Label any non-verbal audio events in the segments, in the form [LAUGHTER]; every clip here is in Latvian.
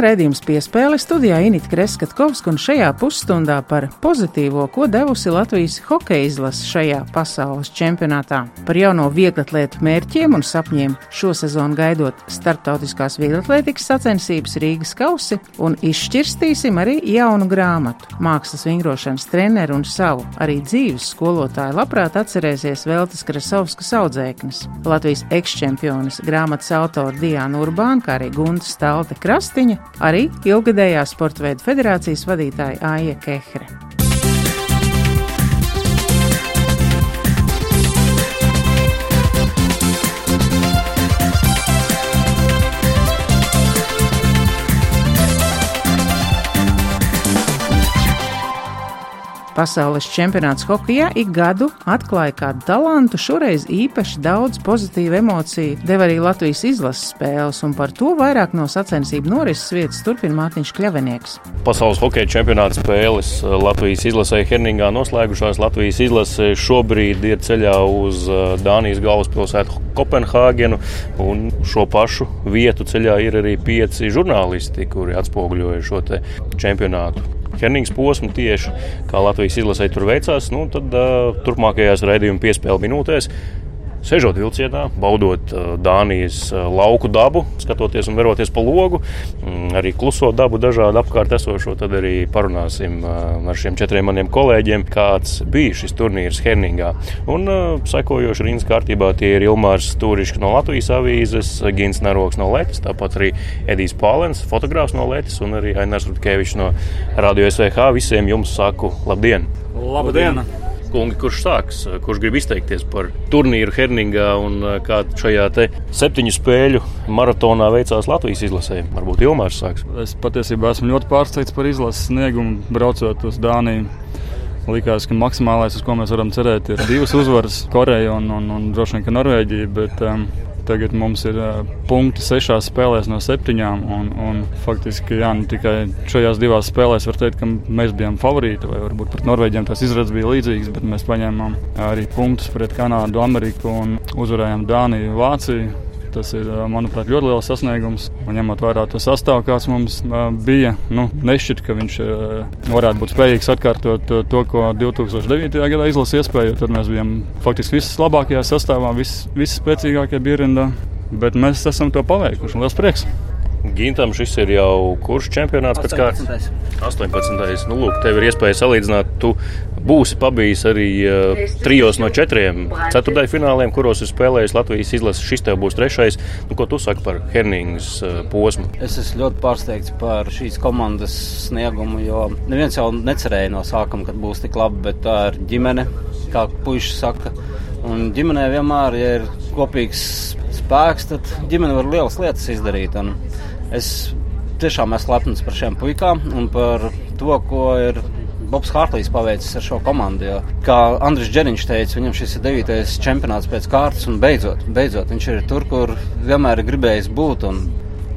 skan redzījums piespēle studijā Inita Kreskatkovska un šajā pusstundā par pozitīvo, ko devusi Latvijas hokeja izlase šajā pasaules čempionātā. Par jauno vieglatlētu mērķiem un sapņiem šosezon gaidot starptautiskās vieglatlētikas sacensības Rīgas kausi un izšķirstīsim arī jaunu grāmatu. Mākslas vingrošanas treneru un savu arī dzīves skolotāju labprāt atcerēsies Veltes Krasovskas audzēknis. Latvijas ekšķempionis grāmatas autora Diana Urbāna, kā arī Gunta Stalte Krastiņa, arī ilgadējā sporta veidu federācijas vadītāja Aija Kehre. Pasaules čempionāts hokeja ik gadu atklāja kādu talantu, šoreiz īpaši daudz pozitīvu emociju deva arī Latvijas izlases spēles, un par to vairāk no sacensību norises vietas turpina Mārtiņš Kļavinieks. Pasaules hokeja čempionāta spēles Latvijas izlasē Herningā noslēgušās. Latvijas izlase šobrīd ir ceļā uz uh, Dānijas galvaspilsētu Kopenhāgenu, un šo pašu vietu ceļā ir arī pieci žurnālisti, kuri atspoguļoja šo čempionātu. Hernings posmu tieši kā Latvijas izlasē tur veicās, nu, tad uh, turpmākajās raidījuma piespēles minūtēs Sežot vilcienā, baudot uh, Dānijas uh, lauku dabu, skatoties un veroties pa logu, mm, arī kluso dabu dažādu apkārt esošo, tad arī parunāsim uh, ar šiem četriem maniem kolēģiem, kāds bija šis turnīrs Herningā. Un sekojoši rindas kārtībā tie ir Ilmārs Stūrišs no Latvijas avīzes, Gins Naroks no Latvijas, tāpat arī Edijs Pālens, fotogrāfs no Latvijas un arī Ainars Rutkevičs no Radio SVH. Visiem jums saku labdien! Labdien! labdien. Kungi, kurš sāks, kurš grib izteikties par turnīru Herningā un kā šajā septiņu spēļu maratonā veicās Latvijas izlasē? Varbūt Ilmārs sāks. Es patiesībā esmu ļoti pārsteigts par izlases sniegumu, braucot uz Dāniju. Likās, ka maksimālais, uz ko mēs varam cerēt, ir divas uzvaras - Koreja un, un, un droši vien Norvēģija. Bet, um, Tagad mums ir punkti sešās spēlēs no septiņām. Un, un faktiski jā, nu, tikai šajās divās spēlēs var teikt, ka mēs bijām favorīti. Vai varbūt pret Norvēģiem tas izredzes bija līdzīgs, bet mēs paņēmām arī punktus pret Kanādu, Ameriku un uzvarējām Dāniju, Vāciju. Tas ir, manuprāt, ļoti liels sasniegums. Un, ņemot vērā to sastāvu, kāds mums bija, nu, nešķiet, ka viņš varētu būt spējīgs atkārtot to, ko 2009. gadā izlasīja iespēju. Tad mēs bijām faktiski vislabākajā sastāvā, vis, visspēcīgākie bija rindā. Bet mēs esam to paveikuši. Liels prieks! Gintam šis ir jau kurš čempionāts 18. pēc kārtas? 18. Nu, lūk, tev ir iespēja salīdzināt. Tu būsi pabijis arī uh, trijos no četriem ceturtajiem fināliem, kuros ir spēlējis Latvijas izlases. Šis tev būs trešais. Nu, ko tu saki par Hernings uh, posmu? Es esmu ļoti pārsteigts par šīs komandas sniegumu, jo neviens jau necerēja no sākuma, ka būs tik labi, bet tā ir ģimene, kā puiši saka. Un ģimenē vienmēr, ja ir kopīgs spēks, tad ģimene var lielas lietas izdarīt. Un Es tiešām esmu lepns par šiem puikām un par to, ko ir Bobs Hārtlīs paveicis ar šo komandu. Jo, kā Andris Džeriņš teica, viņam šis ir devītais čempionāts pēc kārtas, un beidzot, beidzot viņš ir tur, kur vienmēr ir gribējis būt.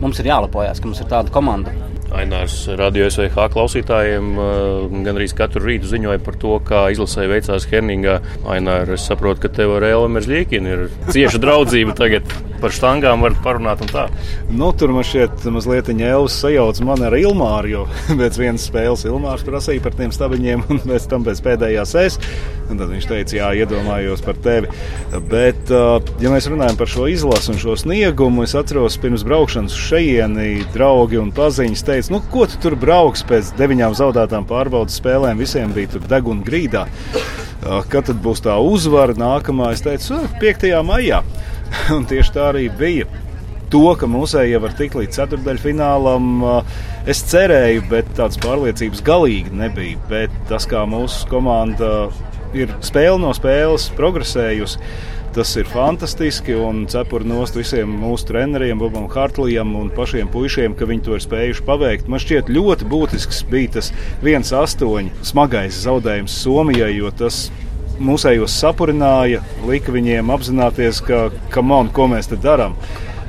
Mums ir jālepojas, ka mums ir tāda komanda. Ainārs Radio SVH klausītājiem uh, gan arī katru rītu ziņoja par to, kā izlasē veicās Herningā. Ainārs, es saprotu, ka tev ar Elmu Merzļīkinu ir cieša draudzība tagad. Par štangām var parunāt un tā. Nu, tur man šķiet, mazliet Elvis sajauc mani ar Ilmāru, jo [LAUGHS] pēc vienas spēles Ilmārs prasīja par tiem stabiņiem, un pēc tam pēc pēdējās es. Un tad viņš teica, jā, iedomājos par tevi. Bet, uh, ja mēs runājam par šo izlasu un šo sniegumu, es atceros pirms braukšanas uz šejieni draugi un paziņas teica, teica, nu, ko tu tur brauks pēc deviņām zaudētām pārbaudas spēlēm, visiem bija tur deguna grīdā. Kad tad būs tā uzvara nākamā? Es teicu, 5. maijā. [LAUGHS] Un tieši tā arī bija. To, ka mūsēji var tikt līdz ceturdaļfinālam, es cerēju, bet tādas pārliecības galīgi nebija. Bet tas, kā mūsu komanda ir spēle no spēles progresējusi, Tas ir fantastiski un cepuri nost visiem mūsu treneriem, Bobam Hartlijam un pašiem puišiem, ka viņi to ir spējuši paveikt. Man šķiet ļoti būtisks bija tas 1-8 smagais zaudējums Somijai, jo tas mūsējos sapurināja, lika viņiem apzināties, ka, ka man, ko mēs te darām.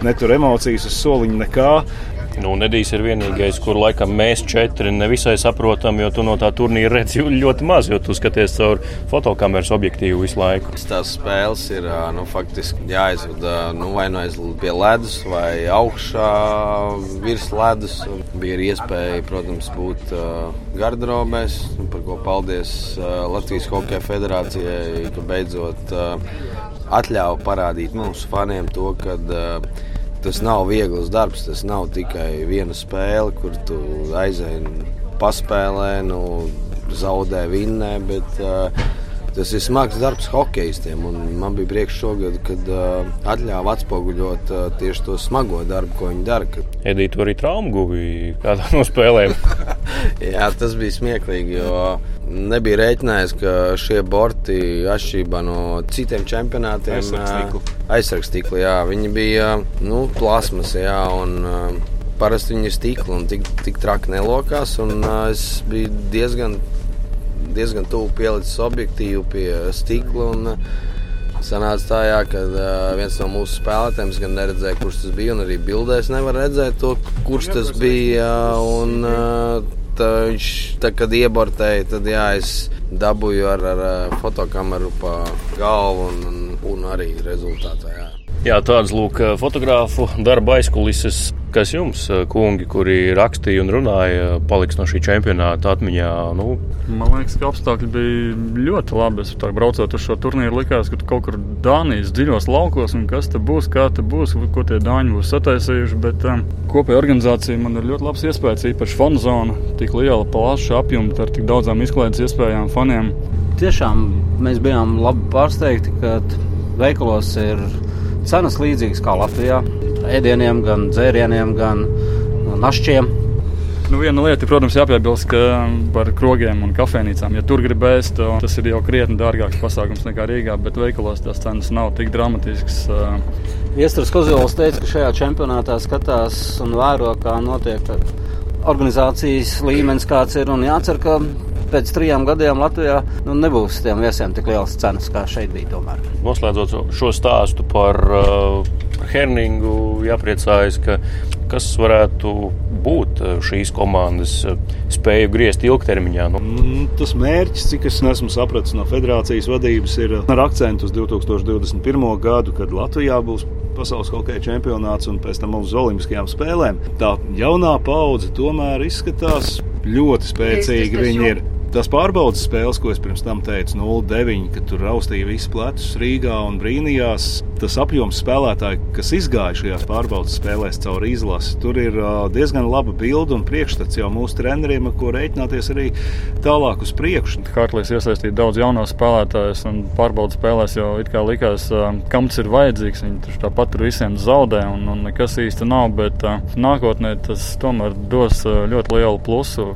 Netur emocijas uz soliņa nekā. Nu, Nedīs ir vienīgais, kur laikam mēs četri nevisai saprotam, jo tu no tā turnīra redzi ļoti maz, jo tu skaties caur fotokameras objektīvu visu laiku. Tās spēles ir nu, faktiski jāizvada nu, vai nu aiz pie ledus, vai augšā virs ledus. Bija iespēja, protams, būt uh, garderobēs, par ko paldies uh, Latvijas Hokeja federācijai, ka beidzot uh, atļāva parādīt mūsu faniem to, ka uh, tas nav viegls darbs. Tas nav tikai viena spēle, kur tu aizēji paspēlē, nu, zaudē, vinnē. Bet, uh, Tas ir smags darbs hokeistiem. Man bija prieks šogad, kad uh, atļāva atspoguļot uh, tieši to smago darbu, ko viņi dara. Kad... Edīte arī traumu guvi kādā no spēlēm. [LAUGHS] Jā, tas bija smieklīgi, jo nebija rēķinājis, ka šie borti atšķirībā no citiem čempionātiem aizsargstīkli. Viņi bija nu, plasmas, jā, un uh, parasti viņi ir stikli un tik, tik traki nelokās. Un, uh, es biju diezgan diezgan tuvu pielicis objektīvu pie stikla. Un, Sanāca tā, jā, ka uh, viens no mūsu spēlētājiem gan neredzēja, kurš tas bija, un arī bildēs nevar redzēt to, kurš tas bija. Un, uh, tā, viņš, tā, kad iebortēja, tad jā, es dabūju ar, ar fotokameru pa galvu un, un, un arī rezultātā. Jā. Jā, tāds lūk, fotogrāfu darba aizkulises. Kas jums, kungi, kuri rakstīja un runāja, paliks no šī čempionāta atmiņā? Nu? Man liekas, ka apstākļi bija ļoti labi. Es tā braucot uz šo turnīru, likās, ka kaut kur Dānijas dziļos laukos, un kas tur būs, kā tur būs, ko tie dāņi būs sataisījuši. Bet um, kopējā organizācija man ir ļoti labs iespējas, īpaši fanu zona, tik liela, plaša apjomta ar tik daudzām izklaides iespējām faniem. Tiešām mēs bijām labi pārsteigti, ka veikalos ir cenas līdzīgas kā Latvijā. Ēdieniem, gan dzērieniem, gan našķiem. Nu, viena lieta, protams, jāpiebilst, ka par krogiem un kafejnīcām, ja tur gribēs, tas ir jau krietni dārgāks pasākums nekā Rīgā, bet veikalos tās cenas nav tik dramatiskas. Iestras Kozovs teica, ka šajā čempionātā skatās un vēro, kā notiek organizācijas līmenis, kāds ir. Jācer, ka pēc trijiem gadiem Latvijā nu, nebūs tiem viesiem tik liels cenas, kā šeit bija. Tomēr. Noslēdzot šo stāstu par, uh, par Herningu, jāpriecājas, ka kas varētu būt uh, šīs komandas uh, spēju griezt ilgtermiņā? Nu? Mm, tas mērķis, cik es esmu sapratis no federācijas vadības, ir ar akcentu uz 2021. gadu, kad Latvijā būs pasaules hokeja čempionāts un pēc tam uz Olimpiskajām spēlēm. Tā jaunā paudze tomēr izskatās ļoti spēcīgi. Viņi ir tās pārbaudas spēles, ko es pirms tam teicu, 0-9, kad tur raustīja visus plecus Rīgā un brīnījās. Tas apjoms spēlētāji, kas izgāja šajās pārbaudas spēlēs caur izlasi, tur ir diezgan laba bilde un priekšstats jau mūsu treneriem, ar ko reiķināties arī tālāk uz priekšu. Kārlis iesaistīja daudz jaunu spēlētāju, un pārbaudas spēlēs jau it kā likās, kam tas ir vajadzīgs. Viņi tāpat tur visiem zaudē, un, un nekas īsti nav. Bet nākotnē tas tomēr dos ļoti lielu plusu.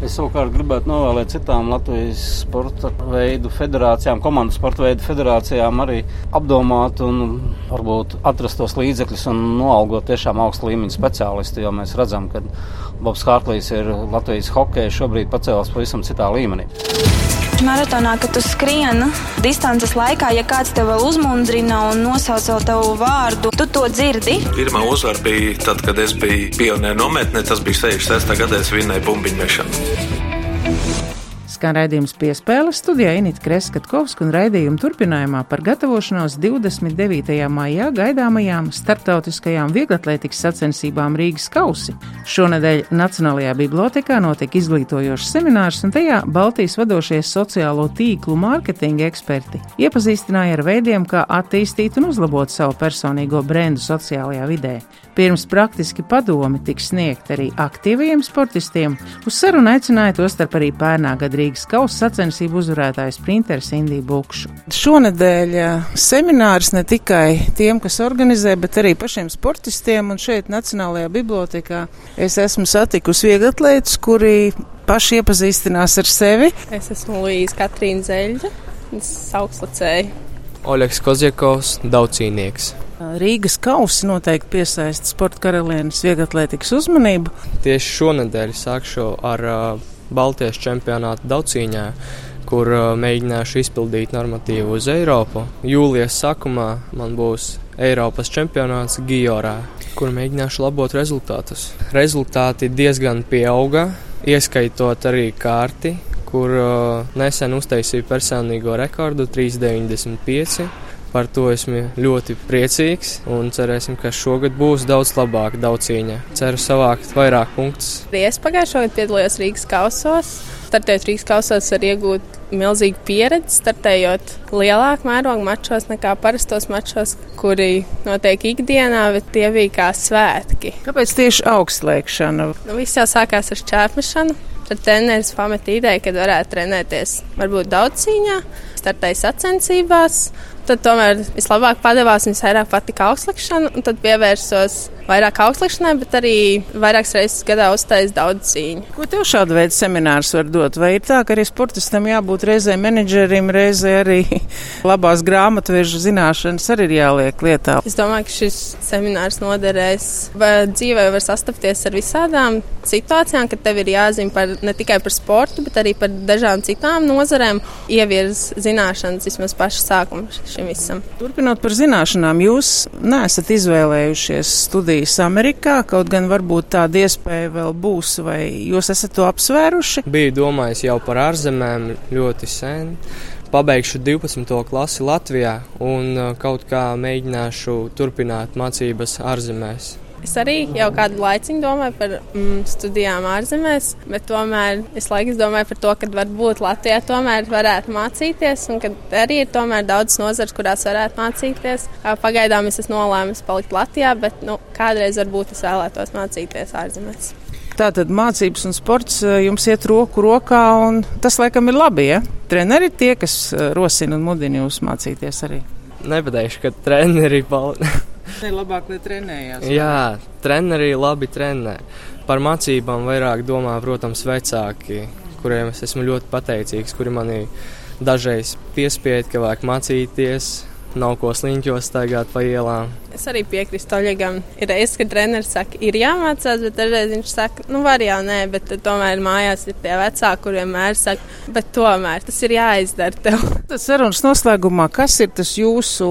Es savukārt gribētu novēlēt citām Latvijas sporta veidu federācijām, komandu sporta veidu federācijām arī apdomāt un varbūt atrast tos līdzekļus un noalgot tiešām augstu līmeņu speciālistu, jo mēs redzam, ka Bobs Hārklīs ir Latvijas hokeja šobrīd pacēlās pavisam citā līmenī maratonā, kad tu skrieni distances laikā, ja kāds tev uzmundrina un nosauc tavu vārdu, tu to dzirdi. Pirmā uzvara bija tad, kad es biju pionieru nometnē, tas bija 66. gadā, es vinnēju bumbiņu mešanu. Skan raidījums piespēles studijā Inita Kreskatkovska un raidījuma turpinājumā par gatavošanos 29. maijā gaidāmajām starptautiskajām vieglatlētikas sacensībām Rīgas kausi. Šonadēļ Nacionālajā bibliotekā notika izglītojošs seminārs, un tajā Baltijas vadošie sociālo tīklu mārketinga eksperti iepazīstināja ar veidiem, kā attīstīt un uzlabot savu personīgo brendu sociālajā vidē. Pirms praktiski padomi tiks sniegt arī aktīvajiem sportistiem, uz sarunu aicināja to starp arī pērnā gada Rīgas kausa sacensību uzvarētājs Printers Indija Bukšu. Šonadēļ seminārs ne tikai tiem, kas organizē, bet arī pašiem sportistiem, un šeit Nacionālajā bibliotekā es esmu satikusi vieglatlētus, kuri paši iepazīstinās ar sevi. Es esmu Līza Katrīna Zeļģa, es augstlicēju. Oļegs Kozjakovs, daudzcīnieks. Rīgas kausi noteikti piesaista sporta karalienes vieglatlētikas uzmanību. Tieši šonadēļ sākšu ar uh, Baltijas čempionātu daudzcīņā, kur uh, mēģināšu izpildīt normatīvu uz Eiropu. Jūlijas sākumā man būs Eiropas čempionāts Gijorā. kur mēģināšu labot rezultātus. Rezultāti diezgan pieauga, ieskaitot arī kārti, kur uh, nesen uztaisīju personīgo rekordu 3,95. Par to esmu ļoti priecīgs un cerēsim, ka šogad būs daudz labāk, daudz cīņa. Ceru savākt vairāk punktus. Es pagājušajā gadā piedalījos Rīgas kausos. Startējot Rīgas kausos var iegūt milzīgu pieredzi, startējot lielāku mērogu mačos nekā parastos mačos, kuri notiek ikdienā, bet tie bija kā svētki. Kāpēc tieši augstlēkšana? Nu, viss jau sākās ar čēpmešanu. Tad treneris pameta ideju, ka varētu trenēties varbūt daudz cīņā, startēja sacensībās. Tad tomēr vislabāk padevās un visvairāk patika augstlekšana, un tad pievērsos vairāk augstlekšanai, bet arī vairākas reizes gadā uztais daudz cīņu. Ko tev šāda veida seminārs var dot? Vai ir tā, ka arī sportistam jābūt reizē menedžerim, reizē arī [LAUGHS] labās grāmatveža zināšanas arī ir jāliek lietā? Es domāju, ka šis seminārs noderēs. Vai dzīvē var sastapties ar visādām situācijām, kad tev ir jāzina par, ne tikai par sportu, bet arī par dažām citām nozarēm, ievirs zināšanas vismaz paša sākuma šim visam. Turpinot par zināšanām, jūs neesat izvēlējušies studijas Amerikā, kaut gan varbūt tāda iespēja vēl būs, vai jūs esat to apsvēruši? Biju domājis jau par ārzemēm ļoti sen. Pabeigšu 12. klasi Latvijā un uh, kaut kā mēģināšu turpināt mācības ārzemēs. Es arī jau kādu laiku domāju par mm, studijām ārzemēs, bet tomēr es laikam domāju par to, ka varbūt Latvijā tomēr varētu mācīties, un ka arī ir tomēr daudz nozars, kurās varētu mācīties. Pagaidām es esmu nolēmis palikt Latvijā, bet nu, kādreiz varbūt es vēlētos mācīties ārzemēs. Tātad mācības un sports jums iet roku rokā, un tas laikam ir labi. Ja? Treneri ir tie, kas rosina un mudina jūs mācīties arī. Nepateikšu, ka treneri palīdz. [LAUGHS] Ir labāk, lai trenējās. Jā, treneri labi trenē. Par mācībām vairāk domā, protams, vecāki, kuriem es esmu ļoti pateicīgs, kuri mani dažreiz piespied, ka vajag mācīties, nav ko sliņķos staigāt pa ielām. Es arī piekrītu Oļegam. Ir reizes, kad treneris saka, ir jāmācās, bet dažreiz viņš saka, nu var jau nē, bet tomēr mājās ir tie vecāki, kuriem vienmēr saka, bet tomēr tas ir jāizdara tev. [LAUGHS] Tas sarunas noslēgumā, kas ir tas jūsu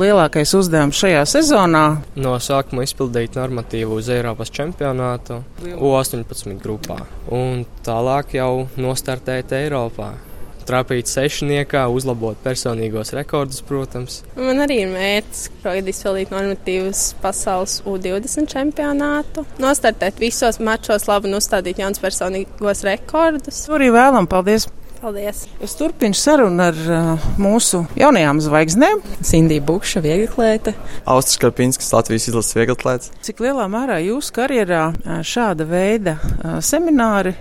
lielākais uzdevums šajā sezonā? No sākuma izpildīt normatīvu uz Eiropas čempionātu U18 grupā un tālāk jau nostartēt Eiropā trapīt sešniekā, uzlabot personīgos rekordus, protams. Man arī ir mērķis šogad izpildīt normatīvas pasaules U20 čempionātu, nostartēt visos mačos labi un uzstādīt jauns personīgos rekordus. To arī vēlam, paldies! Paldies! Es turpinu sarunu ar uh, mūsu jaunajām zvaigznēm. Sindija Bukša, vieglatlēte. Austris Karpinskis, Latvijas izlases vieglatlēts. Cik lielā mērā jūsu karjerā šāda veida uh, semināri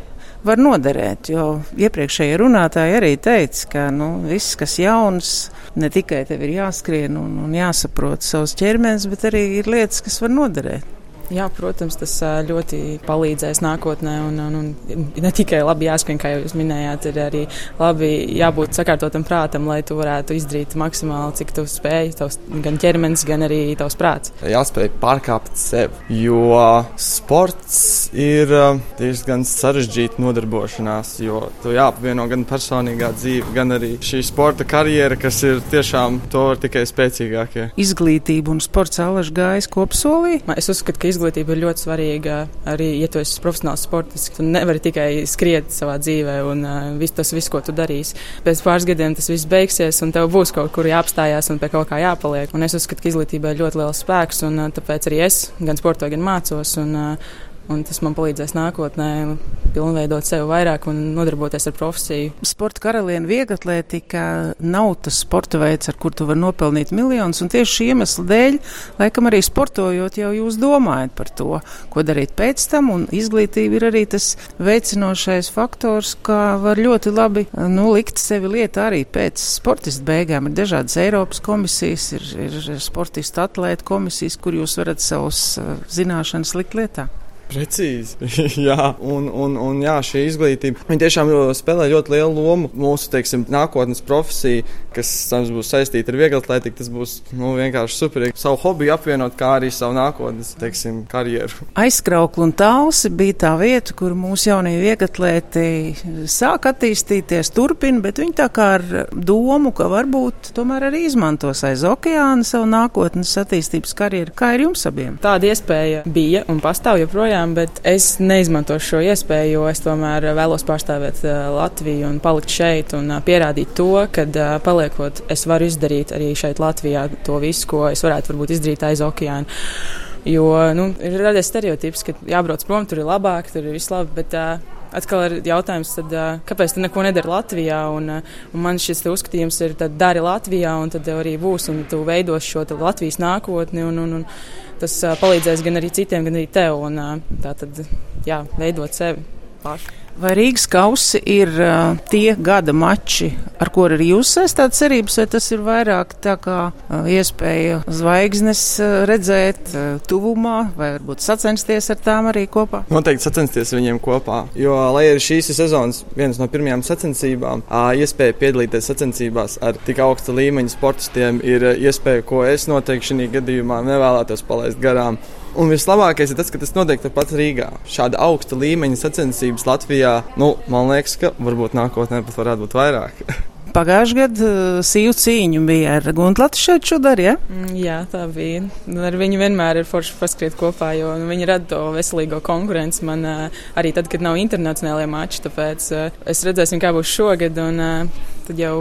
var noderēt. Jo iepriekšējie runātāji arī teica, ka nu, viss, kas jauns, ne tikai tev ir jāskrien un, un jāsaprot savs ķermenis, bet arī ir lietas, kas var noderēt. Jā, protams, tas ļoti palīdzēs nākotnē. Un, un, un ne tikai labi jāskrien, kā jūs minējāt, ir arī labi jābūt sakārtotam prātam, lai tu varētu izdarīt maksimāli, cik tu spēj. Tavs, gan ķermenis, gan arī tavs prāts. Jāspēj pārkāpt sevi, jo sports ir diezgan sarežģīta nodarbošanās, jo tu jāapvieno gan personīgā dzīve, gan arī šī sporta karjera, kas ir tiešām to tikai spēcīgākie. Izglītība un sports alaži gājas kopsolī. Es uzskatu, ka izglītība ir ļoti svarīga arī, ja tu esi profesionāls sportists. Tu nevari tikai skriet savā dzīvē un uh, viss tas, viss, ko tu darīsi. Pēc pāris gadiem tas viss beigsies un tev būs kaut kur jāapstājās un pie kaut kā jāpaliek. Un es uzskatu, ka izglītībai ir ļoti liels spēks un uh, tāpēc arī es gan sportoju, gan mācos. Un, uh, Un tas man palīdzēs nākotnē pilnveidot sevi vairāk un nodarboties ar profesiju. Sporta karaliene vieglatlētika nav tas sporta veids, ar kur tu vari nopelnīt miljonus. Un tieši šī iemesla dēļ, laikam arī sportojot, jau jūs domājat par to, ko darīt pēc tam. Un izglītība ir arī tas veicinošais faktors, kā var ļoti labi nu, likt sevi lietā arī pēc sportista beigām. Ir dažādas Eiropas komisijas, ir, ir sportista atlēta komisijas, kur jūs varat savus zināšanas likt lietā. Precīzi. [LAUGHS] jā, un, un, un jā, šī izglītība. Viņa tiešām spēlē ļoti lielu lomu mūsu teiksim, nākotnes profesiju, kas būs saistīta ar vieglatlētiku. Tas būs nu, vienkārši superīgi. Savu hobiju apvienot, kā arī savu nākotnes teiksim, karjeru. [LAUGHS] Aizkraukli un tālsi bija tā vieta, kur mūsu jaunie vieglatlēti sāk attīstīties, turpina, bet viņi tā kā ar domu, ka varbūt tomēr arī izmantos aiz okeāna savu nākotnes attīstības karjeru. Kā ir jums abiem? Tāda iespēja bija un pastāv joprojām projām, bet es neizmantošu šo iespēju, jo es tomēr vēlos pārstāvēt uh, Latviju un palikt šeit un uh, pierādīt to, ka uh, paliekot, es varu izdarīt arī šeit Latvijā to visu, ko es varētu varbūt izdarīt aiz okeāna. Jo nu, ir radies stereotips, ka jābrauc prom, tur ir labāk, tur ir viss labi. Bet, uh, atkal ir jautājums, tad, kāpēc tu neko nedari Latvijā? Un, un man šis uzskatījums ir, tad dari Latvijā, un tad arī būs, un tu veidos šo Latvijas nākotni. Un, un, un tas palīdzēs gan arī citiem, gan arī tev. Un, tā tad, jā, veidot sevi pašu. Vai Rīgas kausi ir uh, tie gada mači, ar ko arī jūs saistāt cerības, vai tas ir vairāk tā kā uh, iespēja zvaigznes uh, redzēt uh, tuvumā, vai varbūt sacensties ar tām arī kopā? Noteikti sacensties viņiem kopā, jo, lai arī šīs ir sezonas vienas no pirmajām sacensībām, uh, iespēja piedalīties sacensībās ar tik augsta līmeņa sportistiem ir iespēja, ko es noteikti šī gadījumā nevēlētos palaist garām. Un vislabākais ir tas, ka tas notiek turpat Rīgā. Šāda augsta līmeņa sacensības Latvijā, nu, man liekas, ka varbūt nākotnē pat varētu būt vairāk. [LAUGHS] Pagājušajā gadā uh, sīvu cīņu bija ar Guntlatu šeit šodar, ja? Mm, jā, tā bija. Ar viņu vienmēr ir forši paskriet kopā, jo nu, viņi rada to veselīgo konkurenci man uh, arī tad, kad nav internacionālajie mači. Tāpēc uh, es redzēsim, kā būs šogad. Un, tad jau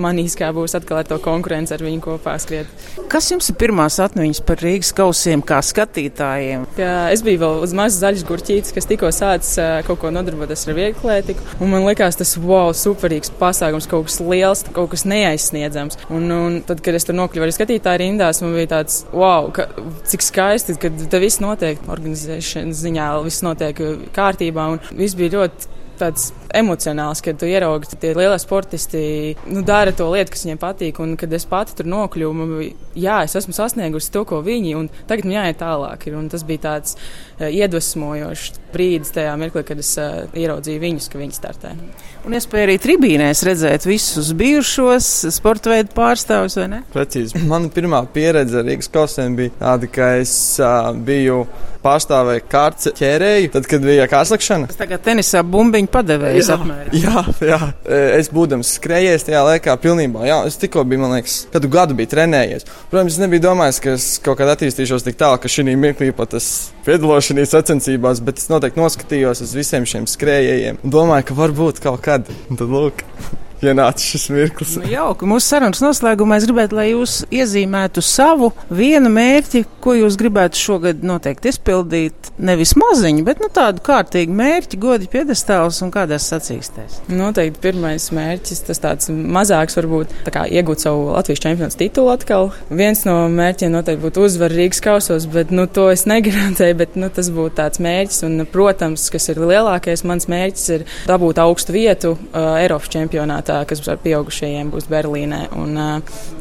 manīs, kā būs atkal ar to konkurenci ar viņu kopā skriet. Kas jums ir pirmās atmiņas par Rīgas kausiem kā skatītājiem? Jā, es biju vēl uz mazas zaļas gurķītes, kas tikko sācis kaut ko nodarboties ar vieglētiku, un man likās tas wow, superīgs pasākums, kaut kas liels, kaut kas neaizsniedzams. Un, un tad, kad es tur nokļuvu arī skatītāju rindās, man bija tāds wow, ka, cik skaisti, ka te viss notiek organizēšanas ziņā, viss notiek kārtībā, un viss bija ļoti tāds emocionāls, kad tu ieraugi, ka tie lielie sportisti nu, dara to lietu, kas viņiem patīk. Un kad es pati tur nokļuvu, man bija, jā, es esmu sasniegusi to, ko viņi, un tagad man jāiet tālāk. Ir, tas bija tāds uh, iedvesmojošs brīdis tajā mirklī, kad es uh, ieraudzīju viņus, ka viņi startē. Un iespēja arī tribīnēs redzēt visus bijušos sporta veidu pārstāvjus, vai ne? Precīzi. Mana pirmā pieredze ar Rīgas kausiem bija tāda, ka es uh, biju pārstāvēju kārtas ķērēju, tad, kad bija kārslakšana. Tas tagad tenisā bumbiņu padevējs apmēram. Jā, jā, es būdams skrējies tajā laikā pilnībā. Jā, es tikko biju, man liekas, kādu gadu biju trenējies. Protams, es nebiju domājis, ka es kaut kādā attīstīšos tik tālu, ka šī mirklī pat es piedalos šajās sacensībās, bet es noteikti noskatījos uz visiem šiem skrējējiem un domāju, ka varbūt kaut kad. Un tad lūk ienāca šis mirklis. Nu, jauki. Mūsu sarunas noslēgumā es gribētu, lai jūs iezīmētu savu vienu mērķi, ko jūs gribētu šogad noteikti izpildīt. Nevis maziņu, bet nu, tādu kārtīgu mērķi, godi piedestāls un kādās sacīkstēs. Noteikti pirmais mērķis, tas tāds mazāks, varbūt tā kā iegūt savu Latvijas čempionu titulu atkal. Viens no mērķiem noteikti būtu uzvar Rīgas kausos, bet nu, to es [LAUGHS] negarantēju, bet nu, tas būtu tāds mērķis. Un, protams, kas ir lielākais, mans mērķis ir dabūt augstu vietu uh, Eiropas čempionātā tā, kas ar pieaugušajiem būs Berlīnē. Un,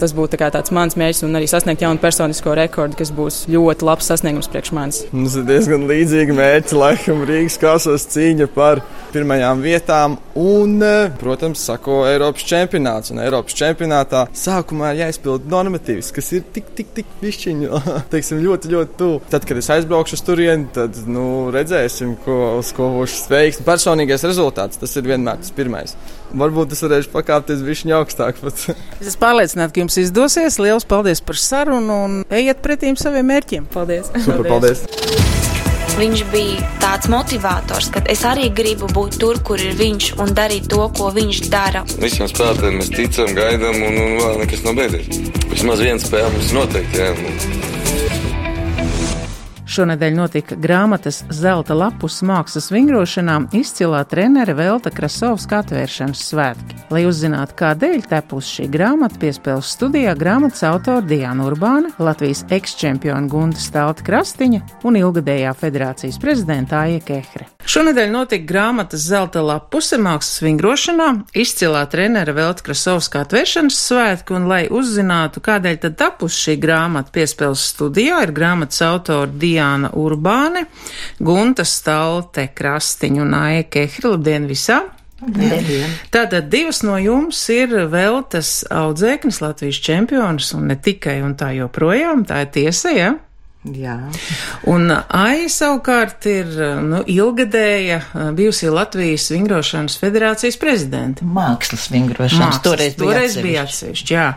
tas būtu tā tāds mans mērķis un arī sasniegt jaunu personisko rekordu, kas būs ļoti labs sasniegums priekš manis. Mums ir diezgan līdzīgi mērķi, laikam, Rīgas kasos cīņa par pirmajām vietām un, protams, sako Eiropas čempionāts. Un Eiropas čempionātā sākumā ir jāizpild normatīvs, kas ir tik, tik, tik pišķiņu, [LAUGHS] teiksim, ļoti, ļoti tuvu. Tad, kad es aizbraukšu uz turieni, tad, nu, redzēsim, ko, uz ko būšu spējīgs. Personīgais rezultāts, tas ir vienmēr tas pirmais. Varbūt es varēšu pakāpties višķiņu augstāk. es esmu pārliecināta, ka jums izdosies. Lielas paldies par sarunu un ejiet pretīm saviem mērķiem. Paldies! Super, paldies. Viņš bija tāds motivators, ka es arī gribu būt tur, kur ir viņš un darīt to, ko viņš dara. Visiem spēlētājiem mēs ticam, gaidām, un, un vēl nekas nav beidzies. Vismaz viena spēle mums noteikti. Jā. Šonadēļ notika grāmatas Zelta lapus mākslas vingrošanā izcilā trenere Velta Krasovska atvēršanas svētki. Lai uzzinātu, kādēļ tepus šī grāmata piespēles studijā grāmatas autora Diana Urbāna, Latvijas ekschempiona Gunda Stalta Krastiņa un ilgadējā federācijas prezidenta Aija Kehre. Šonadēļ notika grāmatas Zelta lapuse mākslas vingrošanā, izcilā trenere Velta Krasovska atvēršanas svētki, un lai uzzinātu, kādēļ tad tapus šī grāmata piespēles studijā, ir grāmatas autora Diana Diana Urbāne, Gunta Stalte Krastiņu un Aija Kehri. Labdien visām! Tātad divas no jums ir veltas audzēknis, Latvijas čempions un ne tikai un tā joprojām, tā ir tiesa, ja? Jā. Un Aija savukārt ir nu, ilgadēja bijusi Latvijas vingrošanas federācijas prezidente. Mākslas vingrošanas. Mākslas, toreiz bija toreiz atsevišķi. bija atsevišķi, jā.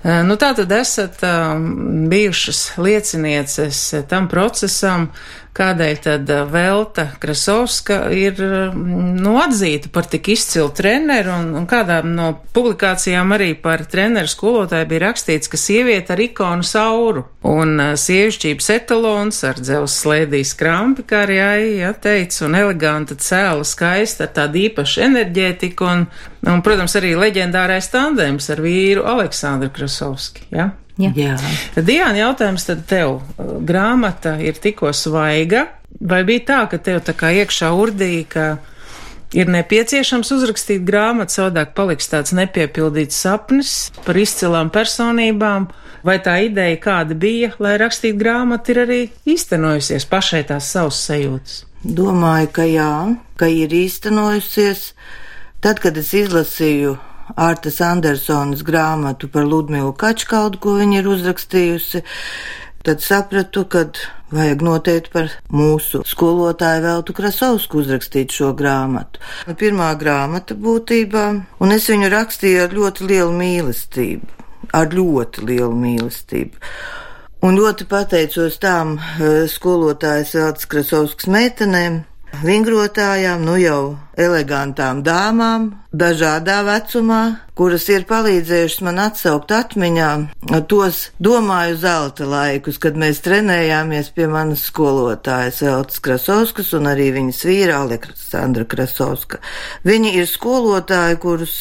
Nu, tā tad esat um, bijušas liecinieces tam procesam, kādēļ tad Velta Krasovska ir nu, atzīta par tik izcilu treneru, un, un kādā no publikācijām arī par treneru skolotāju bija rakstīts, ka sieviete ar ikonu sauru un sievišķības etalons ar dzelzs slēdīs krampi, kā arī Aija teica, un eleganta cēla skaista ar tādu īpašu enerģētiku, un, un, protams, arī leģendārais tandēms ar vīru Aleksandru Krasovski, ja? Jā. Jā. Tad, Diana, jautājums tad tev. Grāmata ir tikko svaiga, vai bija tā, ka tev tā kā iekšā urdīja, ka ir nepieciešams uzrakstīt grāmatu, savādāk paliks tāds nepiepildīts sapnis par izcilām personībām, vai tā ideja, kāda bija, lai rakstītu grāmatu, ir arī īstenojusies pašai tās savas sajūtas? Domāju, ka jā, ka ir īstenojusies. Tad, kad es izlasīju Ārtas Andersonas grāmatu par Ludmilu Kačkaldu, ko viņa ir uzrakstījusi, tad sapratu, ka vajag noteikti par mūsu skolotāju Veltu Krasovsku uzrakstīt šo grāmatu. Pirmā grāmata būtībā, un es viņu rakstīju ar ļoti lielu mīlestību, ar ļoti lielu mīlestību. Un ļoti pateicos tām skolotājas Veltas Krasovskas meitenēm, vingrotājām, nu jau elegantām dāmām, dažādā vecumā, kuras ir palīdzējušas man atsaukt atmiņā tos domāju zelta laikus, kad mēs trenējāmies pie manas skolotājas Veltas Krasovskas un arī viņas vīra Aleksandra Krasovska. Viņi ir skolotāji, kurus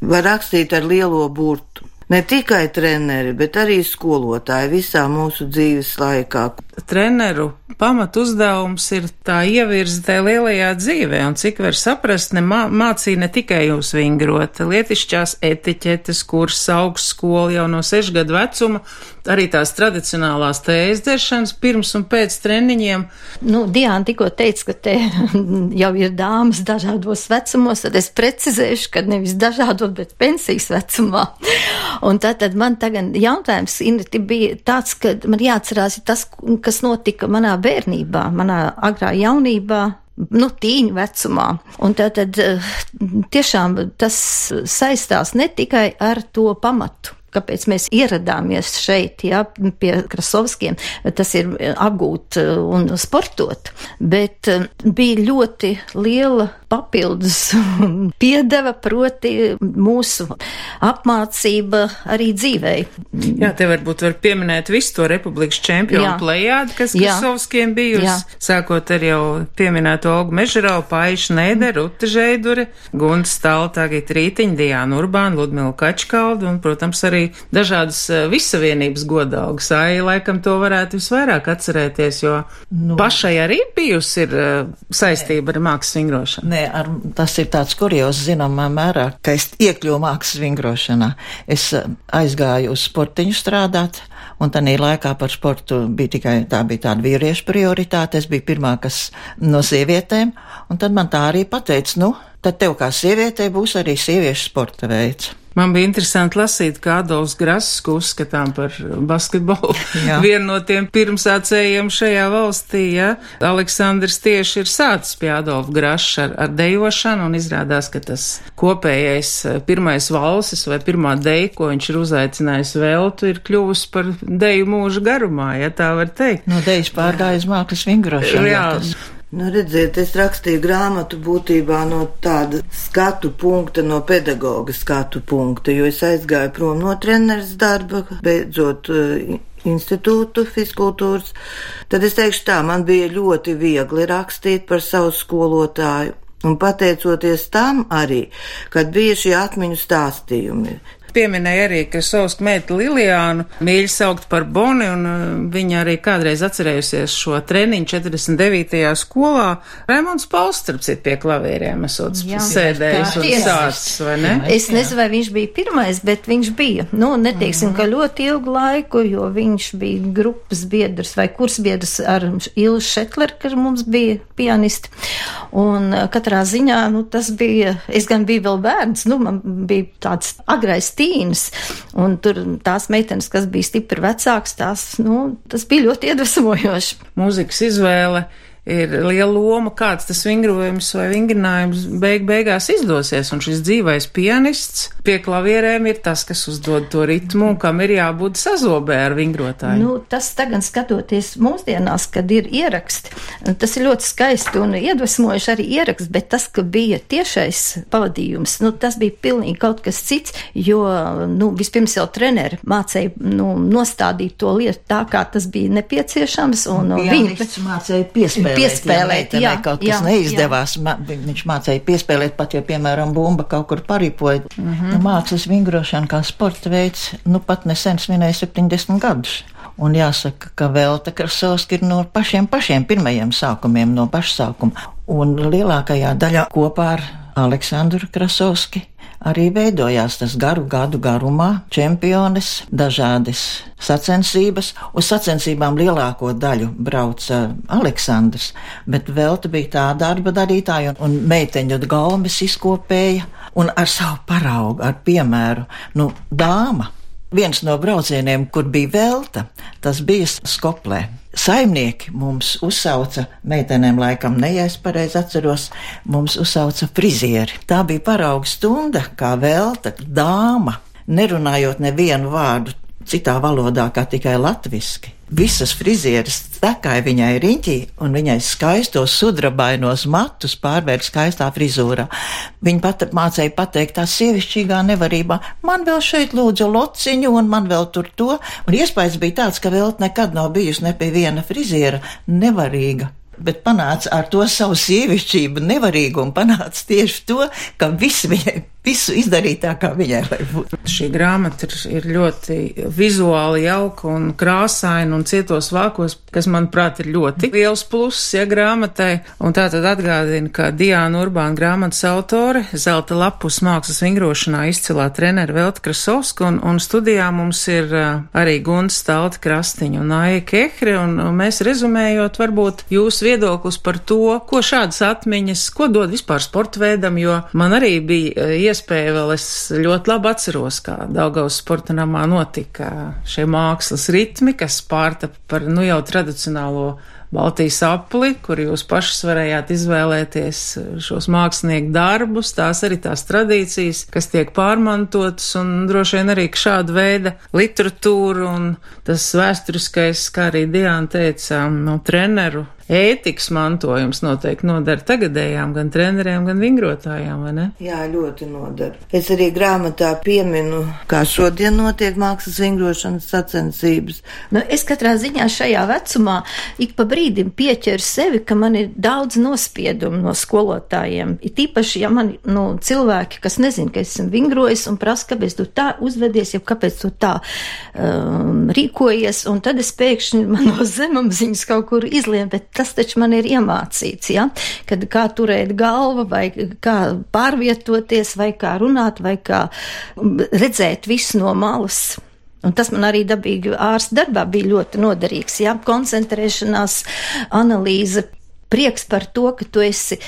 var rakstīt ar lielo burtu. Ne tikai treneri, bet arī skolotāji visā mūsu dzīves laikā. Treneru pamat uzdevums ir tā ievirza tajā lielajā dzīvē, un cik var saprast, ne mā, mācīja ne tikai jūs vingrot, lietišķās etiķetes, kuras augstskola jau no sešu gadu vecuma, arī tās tradicionālās tējas dzeršanas pirms un pēc treniņiem. Nu, Diana tikko teica, ka te [LAUGHS] jau ir dāmas dažādos vecumos, tad es precizēšu, ka nevis dažādos, bet pensijas vecumā. [LAUGHS] Un tātad man tagad jautājums, Inriti, bija tāds, ka man jāatcerās tas, kas notika manā bērnībā, manā agrā jaunībā, nu, tīņu vecumā. Un tātad tiešām tas saistās ne tikai ar to pamatu. Kāpēc mēs ieradāmies šeit, ja, pie Krasovskiem, tas ir apgūt un sportot, bet bija ļoti liela papildus [LAUGHS] piedeva, proti mūsu apmācība arī dzīvei. Jā, te varbūt var pieminēt visu to republikas čempionu plējādu, kas Krasovskiem bijusi, sākot ar jau pieminēto Olgu Mežerau, Paišu Nēderu, Ruta Žeidure, Gunta Stalta, Agita Rītiņa, Diāna Urbāna, Ludmila Kačkaldu un, protams, arī dažādas visavienības godaugas. Ai, laikam to varētu visvairāk atcerēties, jo nu, pašai arī bijusi ir saistība ar mākslas vingrošanu. Nē, ar, tas ir tāds kurios zināmā mērā, ka es iekļuvu mākslas vingrošanā. Es aizgāju uz sportiņu strādāt, un tā laikā par sportu bija tikai tā bija tāda vīriešu prioritāte. Es biju pirmā, kas no sievietēm, un tad man tā arī pateica, nu, tad tev kā sievietei būs arī sieviešu sporta veids. Man bija interesanti lasīt, kā Adolfs Grass, ko uzskatām par basketbolu, [LAUGHS] vienu no tiem pirmsācējiem šajā valstī, ja. Aleksandrs tieši ir sācis pie Adolfa Grasa ar, ar dejošanu, un izrādās, ka tas kopējais pirmais valsis vai pirmā deja, ko viņš ir uzaicinājis veltu, ir kļuvusi par deju mūža garumā, ja tā var teikt. No dejas pārgājis mākslas vingrošanu. Jā. Tas... Nu, redziet, es rakstīju grāmatu būtībā no tāda skatu punkta, no pedagoga skatu punkta, jo es aizgāju prom no treneris darba, beidzot uh, institūtu fiskultūras. Tad es teikšu tā, man bija ļoti viegli rakstīt par savu skolotāju. Un pateicoties tam arī, kad bija šie atmiņu stāstījumi, Pieminēja arī Krasovska meita Liljānu, mīļi saukt par Boni, un uh, viņa arī kādreiz atcerējusies šo treniņu 49. skolā. Raimonds Pauls, starp citu, pie klavieriem esot sēdējis un sācis, vai ne? Es nezinu, vai viņš bija pirmais, bet viņš bija. Nu, neteiksim, ka ļoti ilgu laiku, jo viņš bija grupas biedrs vai kursbiedrs ar Ilu Šetleru, kas mums bija pianisti. Un uh, katrā ziņā, nu, tas bija, es gan biju vēl bērns, nu, man bija tāds agrais tīns, un tur tās meitenes, kas bija stipri vecāks, tās, nu, tas bija ļoti iedvesmojoši. Mūzikas izvēle ir liela loma, kāds tas vingrojums vai vingrinājums beig beigās izdosies. Un šis dzīvais pianists pie klavierēm ir tas, kas uzdod to ritmu un kam ir jābūt sazobē ar vingrotāju. Nu, tas tagad skatoties mūsdienās, kad ir ieraksti, tas ir ļoti skaisti un iedvesmojuši arī ieraksts, bet tas, ka bija tiešais pavadījums, nu, tas bija pilnīgi kaut kas cits, jo, nu, vispirms jau treneri mācēja, nu, nostādīt to lietu tā, kā tas bija nepieciešams, un viņi mācēja piespēlēt piespēlēt, ja kaut kas jā, neizdevās. Jā. Viņš mācīja piespēlēt pat, ja, piemēram, bumba kaut kur paripoja. Mm -hmm. nu, mākslas vingrošana kā sporta veids, nu pat nesen svinēja 70 gadus. Un jāsaka, ka Velta Krasovska ir no pašiem pašiem pirmajiem sākumiem, no paša sākuma. Un lielākajā daļā kopā ar Aleksandru Krasovski arī veidojās tas garu gadu garumā čempiones, dažādas sacensības. Uz sacensībām lielāko daļu brauca Aleksandrs, bet Velta bija tā darba darītāja un, un meiteņu galmas izkopēja un ar savu paraugu, ar piemēru, nu, dāma. Viens no braucieniem, kur bija velta, tas bija Skoplē. Saimnieki mums uzsauca, meitenēm laikam, ne, ja es pareizi atceros, mums uzsauca frizieri. Tā bija parauga stunda, kā velta, dāma, nerunājot nevienu vārdu citā valodā, kā tikai latviski. Visas frizieres tekāja viņai riņķī, un viņai skaistos sudrabainos matus pārvērt skaistā frizūrā. Viņa pat mācīja pateikt tā sievišķīgā nevarībā, man vēl šeit lūdzu lociņu, un man vēl tur to, un iespējas bija tāds, ka vēl nekad nav bijusi ne pie viena friziera nevarīga bet panāca ar to savu sievišķību, nevarīgumu, panāca tieši to, ka visi viņai visu izdarīt tā, kā viņai vajag būt. Šī grāmata ir, ir ļoti vizuāli jauka un krāsaina un cietos vākos, kas, manuprāt, ir ļoti liels pluss, ja grāmatai. Un tā tad atgādina, ka Diāna Urbāna grāmatas autore, zelta lapus mākslas vingrošanā izcilā trenera Velta Krasovska, un, un studijā mums ir uh, arī Gunts Stalti Krastiņa un Aija Kehre, un, mēs rezumējot varbūt jūsu viedoklis par to, ko šādas atmiņas, ko dod vispār sporta veidam, jo man arī bija uh, iespēja vēl es ļoti labi atceros, kā Daugaus sporta namā notika šie mākslas ritmi, kas pārtapa par, nu, jau tradicionālo Baltijas apli, kur jūs pašas varējāt izvēlēties šos mākslinieku darbus, tās arī tās tradīcijas, kas tiek pārmantotas, un droši vien arī šāda veida literatūra un tas vēsturiskais, kā arī Diana teica, no treneru ētikas mantojums noteikti nodara tagadējām gan treneriem, gan vingrotājām, vai ne? Jā, ļoti nodara. Es arī grāmatā pieminu, kā šodien notiek mākslas vingrošanas sacensības. Nu, es katrā ziņā šajā vecumā ik pa brīdim pieķeru sevi, ka man ir daudz nospiedumu no skolotājiem. It īpaši, ja man nu, cilvēki, kas nezin, ka esmu vingrojis un prasa, kāpēc tu tā uzvedies, jau kāpēc tu tā um, rīkojies, un tad es pēkšņi man no [LAUGHS] zemapziņas kaut kur izliem, bet tas taču man ir iemācīts, ja? kad kā turēt galvu, vai kā pārvietoties, vai kā runāt, vai kā redzēt visu no malas. Un tas man arī dabīgi ārsta darbā bija ļoti noderīgs, jā, koncentrēšanās, analīze, prieks par to, ka tu esi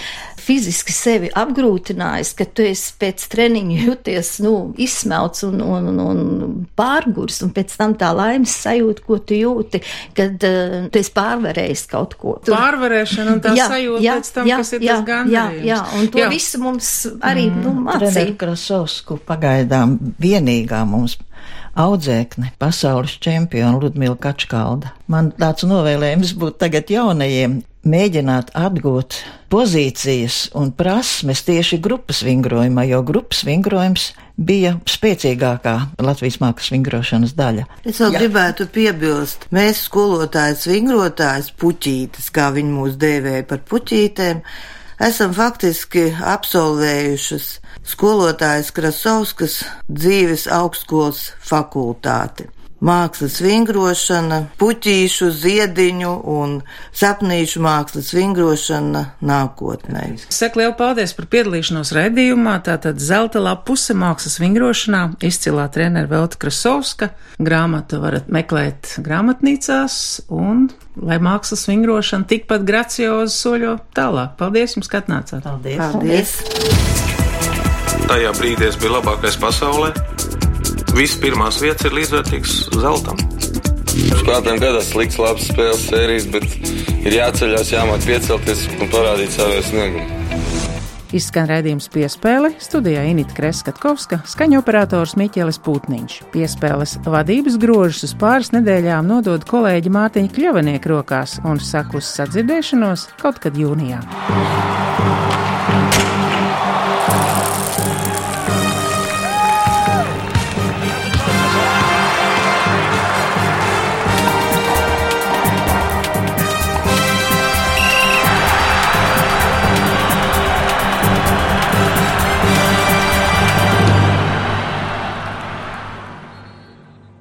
fiziski sevi apgrūtinājis, ka tu esi pēc treniņa jūties, nu, izsmelts un, un, un, un pārgurs, un pēc tam tā laimes sajūta, ko tu jūti, kad uh, tu esi pārvarējis kaut ko. Tur... Pārvarēšana un tā jā, sajūta jā, pēc tam, jā, kas ir jā, tas gandarījums. Jā, jā, un to jā. visu mums arī, mm, nu, mācīja. Krasovsku pagaidām vienīgā mums audzēkne, pasaules čempiona Ludmila Kačkalda. Man tāds novēlējums būtu tagad jaunajiem mēģināt atgūt pozīcijas un prasmes tieši grupas vingrojumā, jo grupas vingrojums bija spēcīgākā Latvijas mākslas vingrošanas daļa. Es vēl Jā. gribētu piebilst, mēs skolotājs vingrotājs puķītes, kā viņi mūs dēvēja par puķītēm, esam faktiski absolvējušas skolotājs Krasovskas dzīves augstskolas fakultāti mākslas vingrošana, puķīšu, ziediņu un sapnīšu mākslas vingrošana nākotnē. Saku lielu paldies par piedalīšanos raidījumā. Tātad zelta lapuse mākslas vingrošanā izcilā trenera Velta Krasovska. Grāmatu varat meklēt grāmatnīcās un lai mākslas vingrošana tikpat graciozi soļo tālāk. Paldies jums, ka atnācāt! Paldies! Paldies. Tajā brīdī es biju labākais pasaulē. Viss pirmās vietas ir līdzvērtīgs zeltam. Spēlētājiem gadās slikts, labs spēles sērijas, bet ir jāceļās, jāmāk piecelties un parādīt savu sniegumu. Izskan redzējums piespēle, studijā Inita Kreskatkovska, skaņu operators Miķelis Putniņš. Piespēles vadības grožus uz pāris nedēļām nodod kolēģi Mārtiņa Kļavinieku rokās un saku uz sadzirdēšanos kaut kad jūnijā.